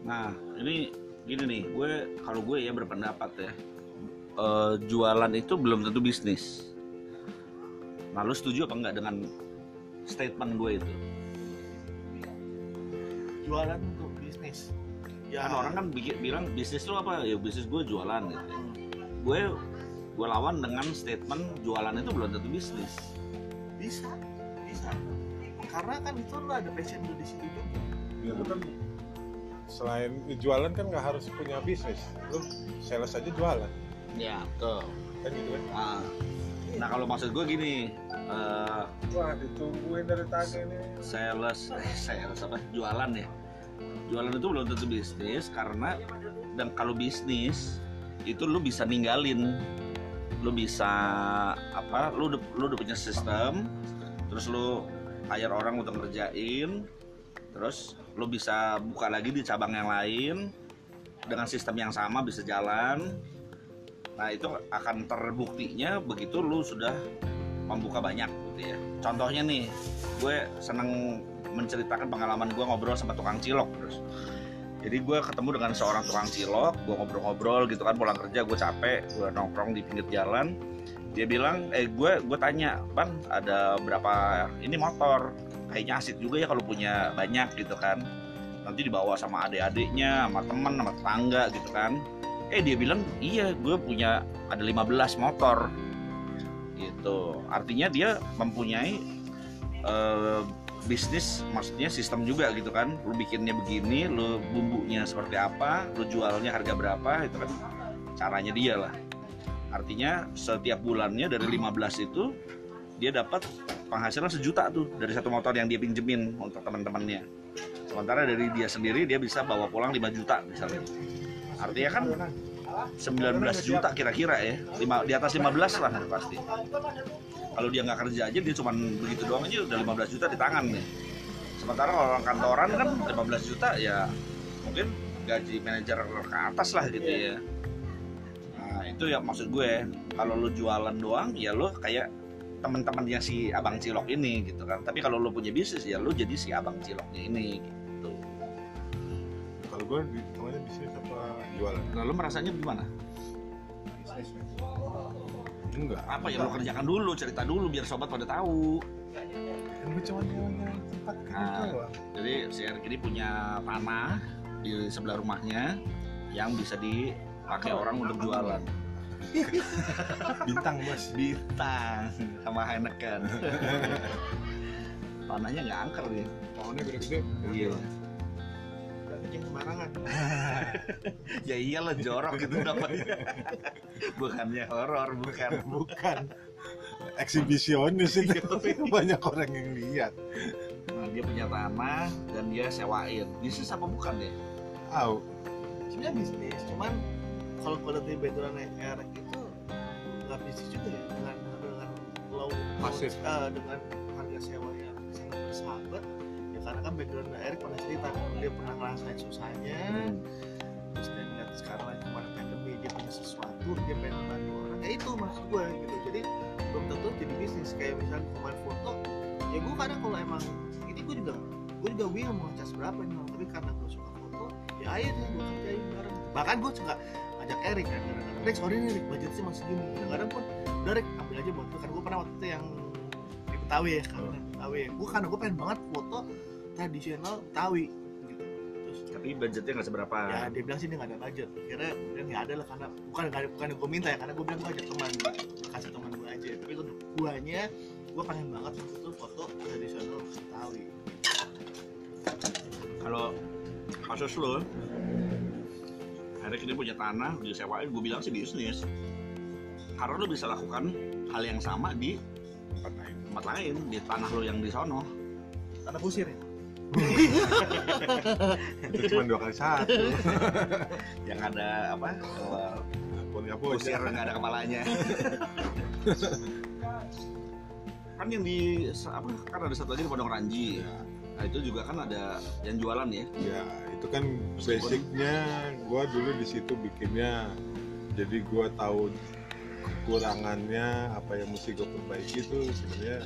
Nah, ini gini nih, gue kalau gue ya berpendapat ya, eh, jualan itu belum tentu bisnis. Nah, lu setuju apa enggak dengan statement gue itu? jualan untuk bisnis ya Kan orang kan bikin, bilang bisnis lu apa? Ya bisnis gue jualan gitu. Gue gue lawan dengan statement jualan itu belum tentu bisnis. bisa bisa karena kan itu lo ada passion lu di situ juga ya lu kan selain jualan kan nggak harus punya bisnis lu sales aja jualan Ya, betul. kan gitu kan Nah, nah kalau maksud gue gini, eh, wah ditungguin dari tadi nih sales eh, sales apa? Jualan ya? Jualan itu belum tentu bisnis karena dan kalau bisnis itu lu bisa ninggalin. Lu bisa apa lu udah, lu udah punya sistem terus lu hire orang untuk ngerjain terus lu bisa buka lagi di cabang yang lain dengan sistem yang sama bisa jalan nah itu akan terbuktinya begitu lu sudah membuka banyak gitu ya. Contohnya nih gue seneng menceritakan pengalaman gue ngobrol sama tukang cilok terus. Jadi gue ketemu dengan seorang tukang cilok gue ngobrol-ngobrol gitu kan pulang kerja gue capek gue nongkrong di pinggir jalan. Dia bilang eh gue gue tanya bang ada berapa ini motor? Kayaknya asik juga ya kalau punya banyak gitu kan. Nanti dibawa sama adik-adiknya sama teman sama tetangga gitu kan eh dia bilang iya gue punya ada 15 motor. Gitu. Artinya dia mempunyai eh, bisnis maksudnya sistem juga gitu kan. Lu bikinnya begini lu bumbunya seperti apa lu jualnya harga berapa itu kan. Caranya dia lah. Artinya setiap bulannya dari 15 itu dia dapat penghasilan sejuta tuh dari satu motor yang dia pinjemin untuk teman-temannya. Sementara dari dia sendiri dia bisa bawa pulang 5 juta misalnya artinya kan 19 juta kira-kira ya. Lima, di atas 15 lah pasti. Kalau dia nggak kerja aja dia cuma begitu doang aja udah 15 juta di tangan nih. Sementara kalau orang kantoran kan 15 juta ya mungkin gaji manajer ke atas lah gitu ya. Nah itu ya maksud gue. Kalau lu jualan doang ya lu kayak teman-temannya si abang cilok ini gitu kan. Tapi kalau lu punya bisnis ya lu jadi si abang ciloknya ini gitu. Kalau gue hitungannya bisnis apa jualan nah lu merasanya gimana enggak apa yang lu kerjakan dulu cerita dulu biar sobat pada tahu kan gue cuma jualan tempat Nah. Jadi si Erik ini punya tanah di sebelah rumahnya yang bisa dipakai orang untuk jualan. bintang bos Bintang sama Heineken. Tanahnya nggak angker ya. pohonnya gede-gede Iya. Dan kencing sembarangan Ya iyalah jorok itu dapatnya. Bukannya horor, bukan. bukan eksibisionis itu banyak orang yang lihat Nah, dia punya tanah dan dia sewain. Bisnis apa bukan ya? tahu sebenarnya bisnis cuman kalau quality background Eric itu nggak bisnis juga ya dengan dengan low Pasif. eh, dengan harga sewa yang sangat bersahabat karena kan background Eric pernah cerita kan, dia pernah ngerasain susahnya. Terus dia ngeliat sekarang lagi kemarin pandemi dia punya sesuatu dia pengen bantu orang. Ya itu maksud gue gitu. Jadi belum tentu jadi bisnis. Kayak misalnya pemain foto ya gue kadang kalau emang ini gue juga gue juga bingung mau ngecas berapa nih tapi karena gue suka foto ya ayo deh gue kerjain bareng. Bahkan gue suka ajak Erik kan Rick sorry nih Rick budgetnya masih gini. Kadang-kadang pun udah Rick ambil aja buat gue kan gue pernah waktu itu yang Betawi ya di Betawi gue karena gue pengen banget foto tradisional Betawi gitu. Terus Tapi budgetnya nggak seberapa. ya dia bilang sih dia nggak ada budget. Kira kemudian nggak ada lah karena bukan nggak ada bukan gue minta ya karena gue bilang gue ajak teman. Gue kasih teman gue aja. Tapi itu guanya gue pengen banget waktu itu foto tradisional Betawi Kalau kasus lo, Erik ini punya tanah, disewain, gue bilang sih bisnis. Karena lo bisa lakukan hal yang sama di tempat lain tempat lain, di tanah lo yang di sono. karena kusir ya itu cuma dua kali satu Yang ada apa? eh, punya Kusir nggak ada kepalanya. kan yang di apa kan ada satu lagi di Pondok Ranji. Nah, itu juga kan ada yang jualan ya. ya itu kan basicnya gue dulu di situ bikinnya jadi gue tahu kekurangannya apa yang mesti gue perbaiki itu sebenarnya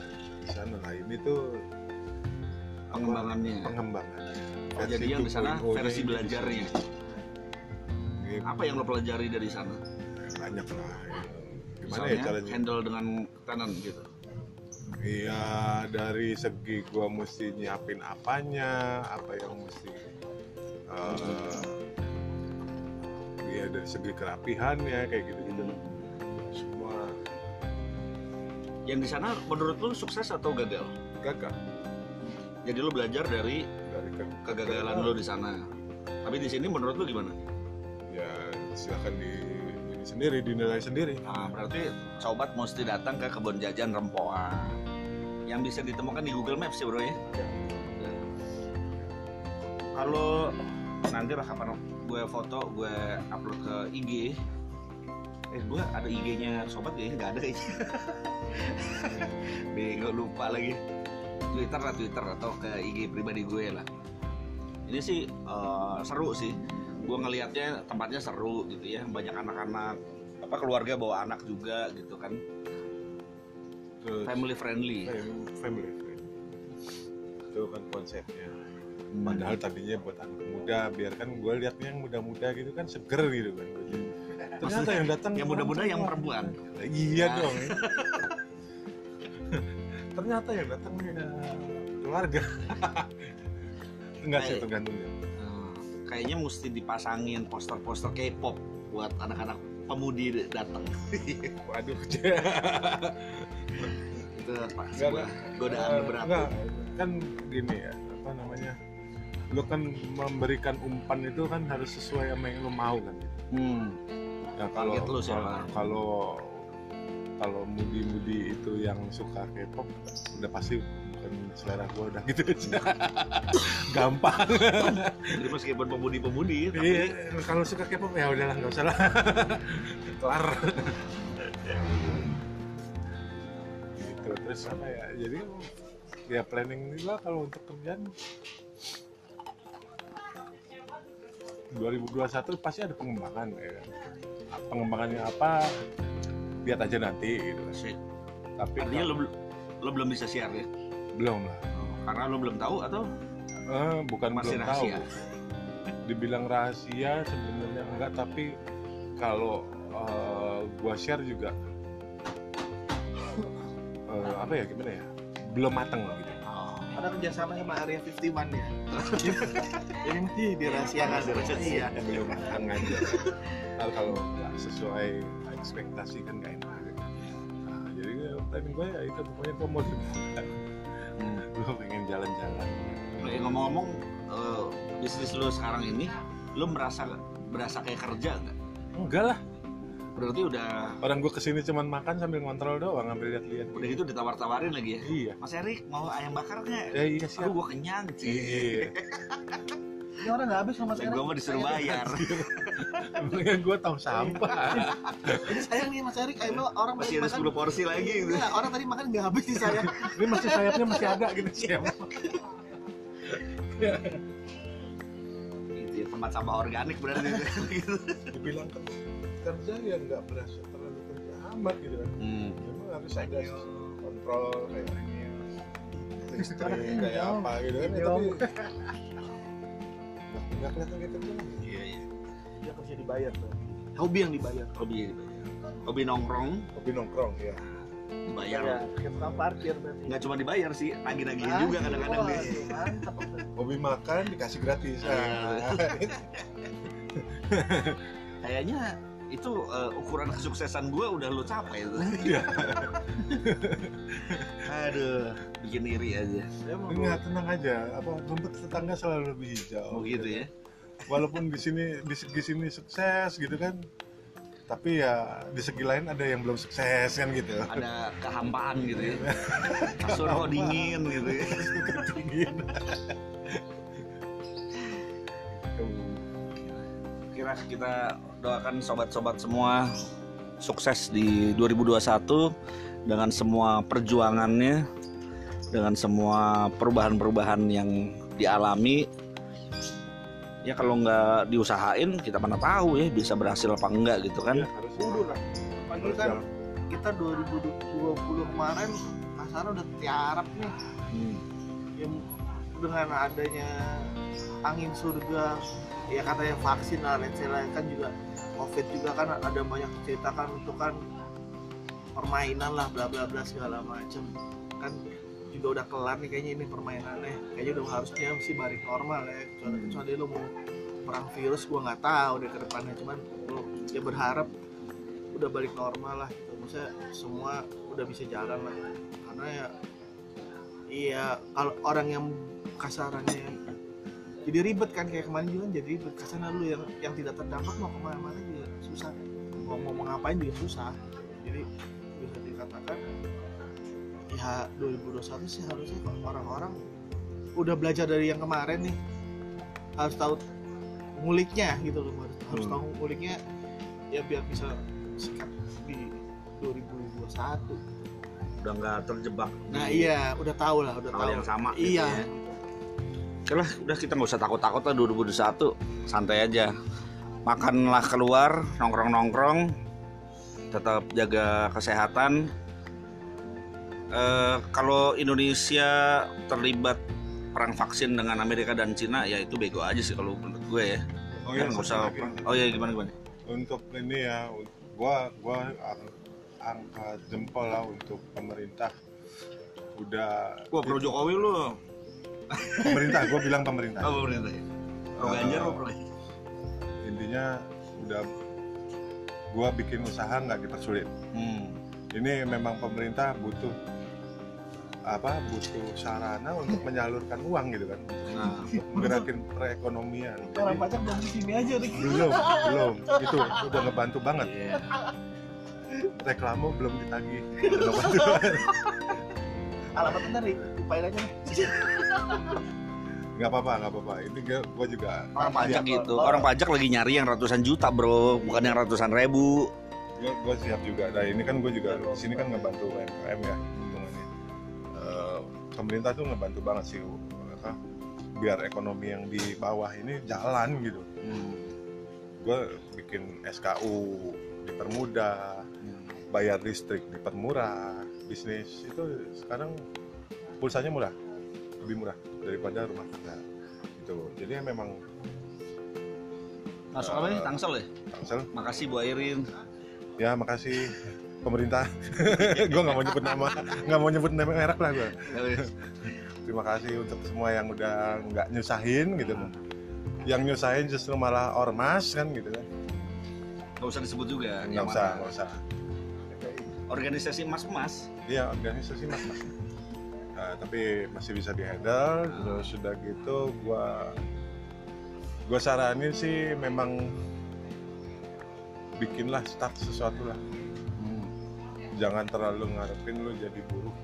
di sana nah ini tuh Pengembangannya. pengembangannya Oh, jadi yang di sana 2.0 -nya versi di belajarnya. Ini Apa yang lo pelajari dari sana? banyak lah ya. gimana ya Misalnya caranya handle dengan tenant gitu. Iya dari segi gua mesti nyiapin apanya, apa yang mesti eh Iya dari segi kerapihannya kayak gitu Yang di sana menurut lo sukses atau gagal? gagal Jadi lo belajar dari dari ke- kegagalan lo di sana. Tapi di sini menurut lo gimana? Ya silakan di ini sendiri dinilai sendiri. Nah, berarti sobat mesti datang ke kebun jajan Rempoa yang bisa ditemukan di Google Maps ya bro ya. Kalau nanti lah kapan gue foto gue upload ke IG eh gue ada IG-nya sobat kayaknya nggak ada kayaknya Bego lupa lagi. Twitter lah Twitter atau ke IG pribadi gue lah. Ini sih eh, seru sih. Gue ngelihatnya tempatnya seru gitu ya. Banyak anak-anak apa keluarga bawa anak juga gitu kan. Terus family friendly. fam- family friendly. Itu kan konsepnya. Padahal tadinya buat anak muda, biarkan gue liatnya yang muda-muda gitu kan seger gitu kan. Ternyata yang datang yang muda-muda yang perempuan. Iya Nah. dong. Ternyata yang datang ya keluarga. Enggak sih tergantung ya. Eh, kayaknya mesti dipasangin poster-poster K-pop buat anak-anak pemudi datang Waduh. itu pak sebuah godaan Eh, berat enggak, kan gini ya, apa namanya? Lu kan memberikan umpan itu kan harus sesuai sama yang lu mau kan. hmm. Nah, kalau Target lu siapa? kalau kalau mudi-mudi itu yang suka K-pop udah pasti bukan selera gua udah gitu aja. Gampang. jadi meskipun pemudi-pemudi tapi Iya, kalau suka K-pop ya udahlah nggak usah lah. Kelar. gitu terus apa ya? Jadi ya planning lah kalau untuk kerjaan 2021 pasti ada pengembangan ya kan. Pengembangannya apa? Lihat aja nanti gitu. kan. Tapi artinya lo, lo belum bisa share ya belum lah. karena lo belum tahu atau Eh, bukan Masih belum rahasia? tahu. Dibilang rahasia sebenarnya enggak, tapi kalau eh, gua share juga eh, apa ya gimana ya? Belum mateng gitu. Ada kerjasama sama Area 51 ya. Ini mesti dirahasiakan. Iya. Belum mateng aja. Ntar kalau nggak sesuai ekspektasi kan nggak enak. Nah, jadi planning gue ya itu pokoknya gue mau liburan. Hmm. Gue pengen jalan-jalan. Eh, ngomong-ngomong eh, bisnis lo sekarang ini lo merasa berasa kayak kerja nggak Enggak lah. Berarti udah Orang gue ke sini cuman makan sambil ngontrol doang, ngambil lihat-lihat. udah gitu ditawar-tawarin lagi ya Iya. Mas Erik mau ayam bakar nggak? Ya iya siap. Aduh gua kenyang sih. Iya. Ini orang nggak habis sama Dan gua mau disuruh bayar. Emangnya gue tahu sampah. Ini sayang nih Mas Erik, ayam orang Masih ada. 10 porsi lagi gitu. Enggak, orang tadi makan nggak habis nih sayang. Ini masih sayapnya masih ada gitu. Gitu ya, tempat sampah organik berarti gitu. Dibilang kan kerja ya nggak berasa terlalu kerja amat gitu kan. Hmm. Memang harus ada kontrol kayak listrik kayak apa gitu kan. Ya, Tapi nggak- nggak kelihatan kayak kerja. Iya, iya. Dia kerja dibayar tuh. Hobi yang dibayar. Hobi dibayar. Hobi nongkrong Hobi nongkrong ya. dibayar. Ya, tukang parkir berarti. Nggak cuma dibayar sih, nagih-nagihin Ah, juga kadang-kadang deh. Hobi makan dikasih gratis. Iya. Nah, Kayaknya itu eh, ukuran kesuksesan gua udah lu capai itu. Iya. Aduh, bikin iri aja. Enggak tenang aja. Apa rumput tetangga selalu lebih hijau. Mau gitu ya. walaupun di sini di segi sini sukses gitu kan tapi ya di segi lain ada yang belum sukses kan gitu Ada kehampaan gitu ya. Kasur kok dingin gitu ya. Ketinggian. Kira kita doakan sobat-sobat semua sukses di 2021 dengan semua perjuangannya dengan semua perubahan-perubahan yang dialami. Ya kalau nggak diusahain kita mana tahu ya bisa berhasil apa enggak gitu kan. Ya, harus kudu lah. Kan kita 2020 kemarin kasar udah tiarap nih. Hmm. yang dengan adanya angin surga ya katanya vaksin lah let's say lah. Kan juga covid juga kan ada banyak cerita kan untuk kan permainan lah bla bla bla segala macem. Kan juga udah kelar nih kayaknya ini permainannya. Kayaknya udah harusnya sih balik normal ya. Kecuali kecuali lo mau perang virus gua nggak tahu deh ke depannya. Cuman lo ya berharap udah balik normal lah. Gitu maksudnya semua udah bisa jalan lah. Karena ya iya kalau orang yang kasarannya jadi ribet kan kayak kemarin juga kan jadi ribet. Kasarnya lu yang yang tidak terdampak mau ke mana-mana juga susah. Mau mau ngapain juga susah. Jadi bisa dikatakan ya 2021 sih harusnya orang-orang udah belajar dari yang kemarin nih harus tahu nguliknya gitu loh harus, harus Hmm. tahu nguliknya ya biar bisa sikat di 2021 udah nggak terjebak nah iya udah tahu lah udah tahu. yang sama gitu iya ya. Oke lah, udah kita nggak usah takut-takut lah 2021 santai aja. Makanlah keluar, nongkrong-nongkrong, tetap jaga kesehatan. Eh, kalau Indonesia terlibat perang vaksin dengan Amerika dan Cina, ya itu bego aja sih kalau menurut gue ya. Oh iya, nggak usah. lagi. Oh iya gimana gimana? untuk ini ya gua gua ang- angkat jempol lah untuk pemerintah udah Wah pro Jokowi lu. Pemerintah gua bilang pemerintah. Oh pemerintah ya. Pro Ganjar pro Ganjar? intinya udah gua bikin usaha nggak dipersulit. Hmm. ini memang pemerintah butuh apa butuh sarana untuk menyalurkan uang gitu kan. Nah, menggerakin perekonomian. Orang pajak dan di sini aja udah belum belum. Itu udah ngebantu banget. Iya. reklamo belum ditagih. Udah ngebantu lupain aja. Nih nggak apa-apa nggak apa-apa. Ini gua juga Orang pajak gitu. kalau- Orang pajak lagi nyari yang ratusan juta, Bro, bukan yang ratusan ribu. gue gue siap juga. Nah ini kan gue juga di sini kan ngebantu UMKM ya hitungannya. Eh, pemerintah tuh ngebantu banget sih apa, biar ekonomi yang di bawah ini jalan gitu. Hmm. gue bikin SKU dipermudah bayar listrik dipermurah bisnis. Itu sekarang pulsanya murah lebih murah daripada rumah tangga gitu jadi memang Masuk apa nih? Tangsel ya? Tangsel Makasih Bu Airin. ya makasih pemerintah gue nggak mau nyebut nama nggak mau nyebut nama merek lah gue terima kasih untuk semua yang udah nggak nyusahin gitu yang nyusahin justru malah ormas kan gitu kan Gak usah disebut juga. nggak usah nggak usah Organisasi mas-mas. iya organisasi mas mas Nah, tapi masih bisa dihandle terus sudah gitu gua gua saranin sih memang bikinlah start sesuatu lah jangan terlalu ngarepin lu jadi buruh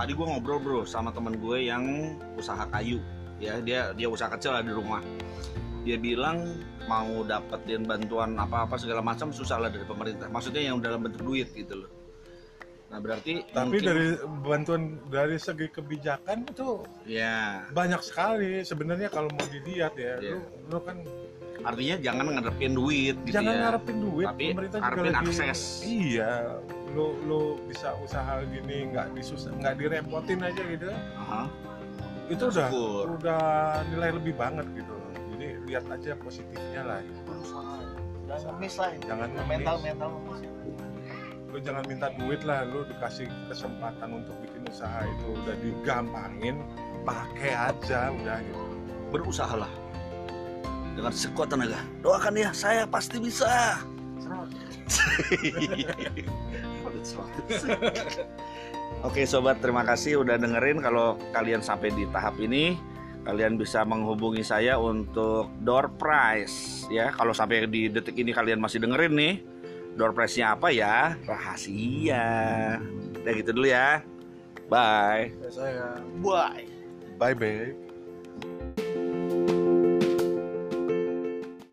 Tadi gue ngobrol bro sama teman gue yang usaha kayu. Ya dia dia usaha kecil lah di rumah. Dia bilang mau dapetin bantuan apa-apa segala macam susah lah dari pemerintah. Maksudnya yang dalam bentuk duit gitu loh. Nah berarti tapi mungkin- dari bantuan dari segi kebijakan itu ya banyak sekali sebenarnya kalau mau dilihat ya Iya. lu, lu kan artinya jangan ngarepin duit gitu jangan ya. ngarepin duit Tapi pemerintah juga lagi akses. iya lu lu bisa usaha gini nggak disusah nggak direpotin aja gitu Aha. itu udah Syukur. udah nilai lebih banget gitu jadi lihat aja positifnya lah berusaha jangan ngemis lah Jangan mental mental ngemis lu jangan minta duit lah lu dikasih kesempatan untuk bikin usaha itu udah digampangin pakai aja udah gitu berusahalah dengan sekuat tenaga. Doakan ya, saya pasti bisa. Oke sobat, terima kasih udah dengerin. Kalau kalian sampai di tahap ini, kalian bisa menghubungi saya untuk door prize ya. Kalau sampai di detik ini kalian masih dengerin nih, door prize-nya apa ya? Rahasia. Udah gitu dulu ya. Bye. saya bye bye babe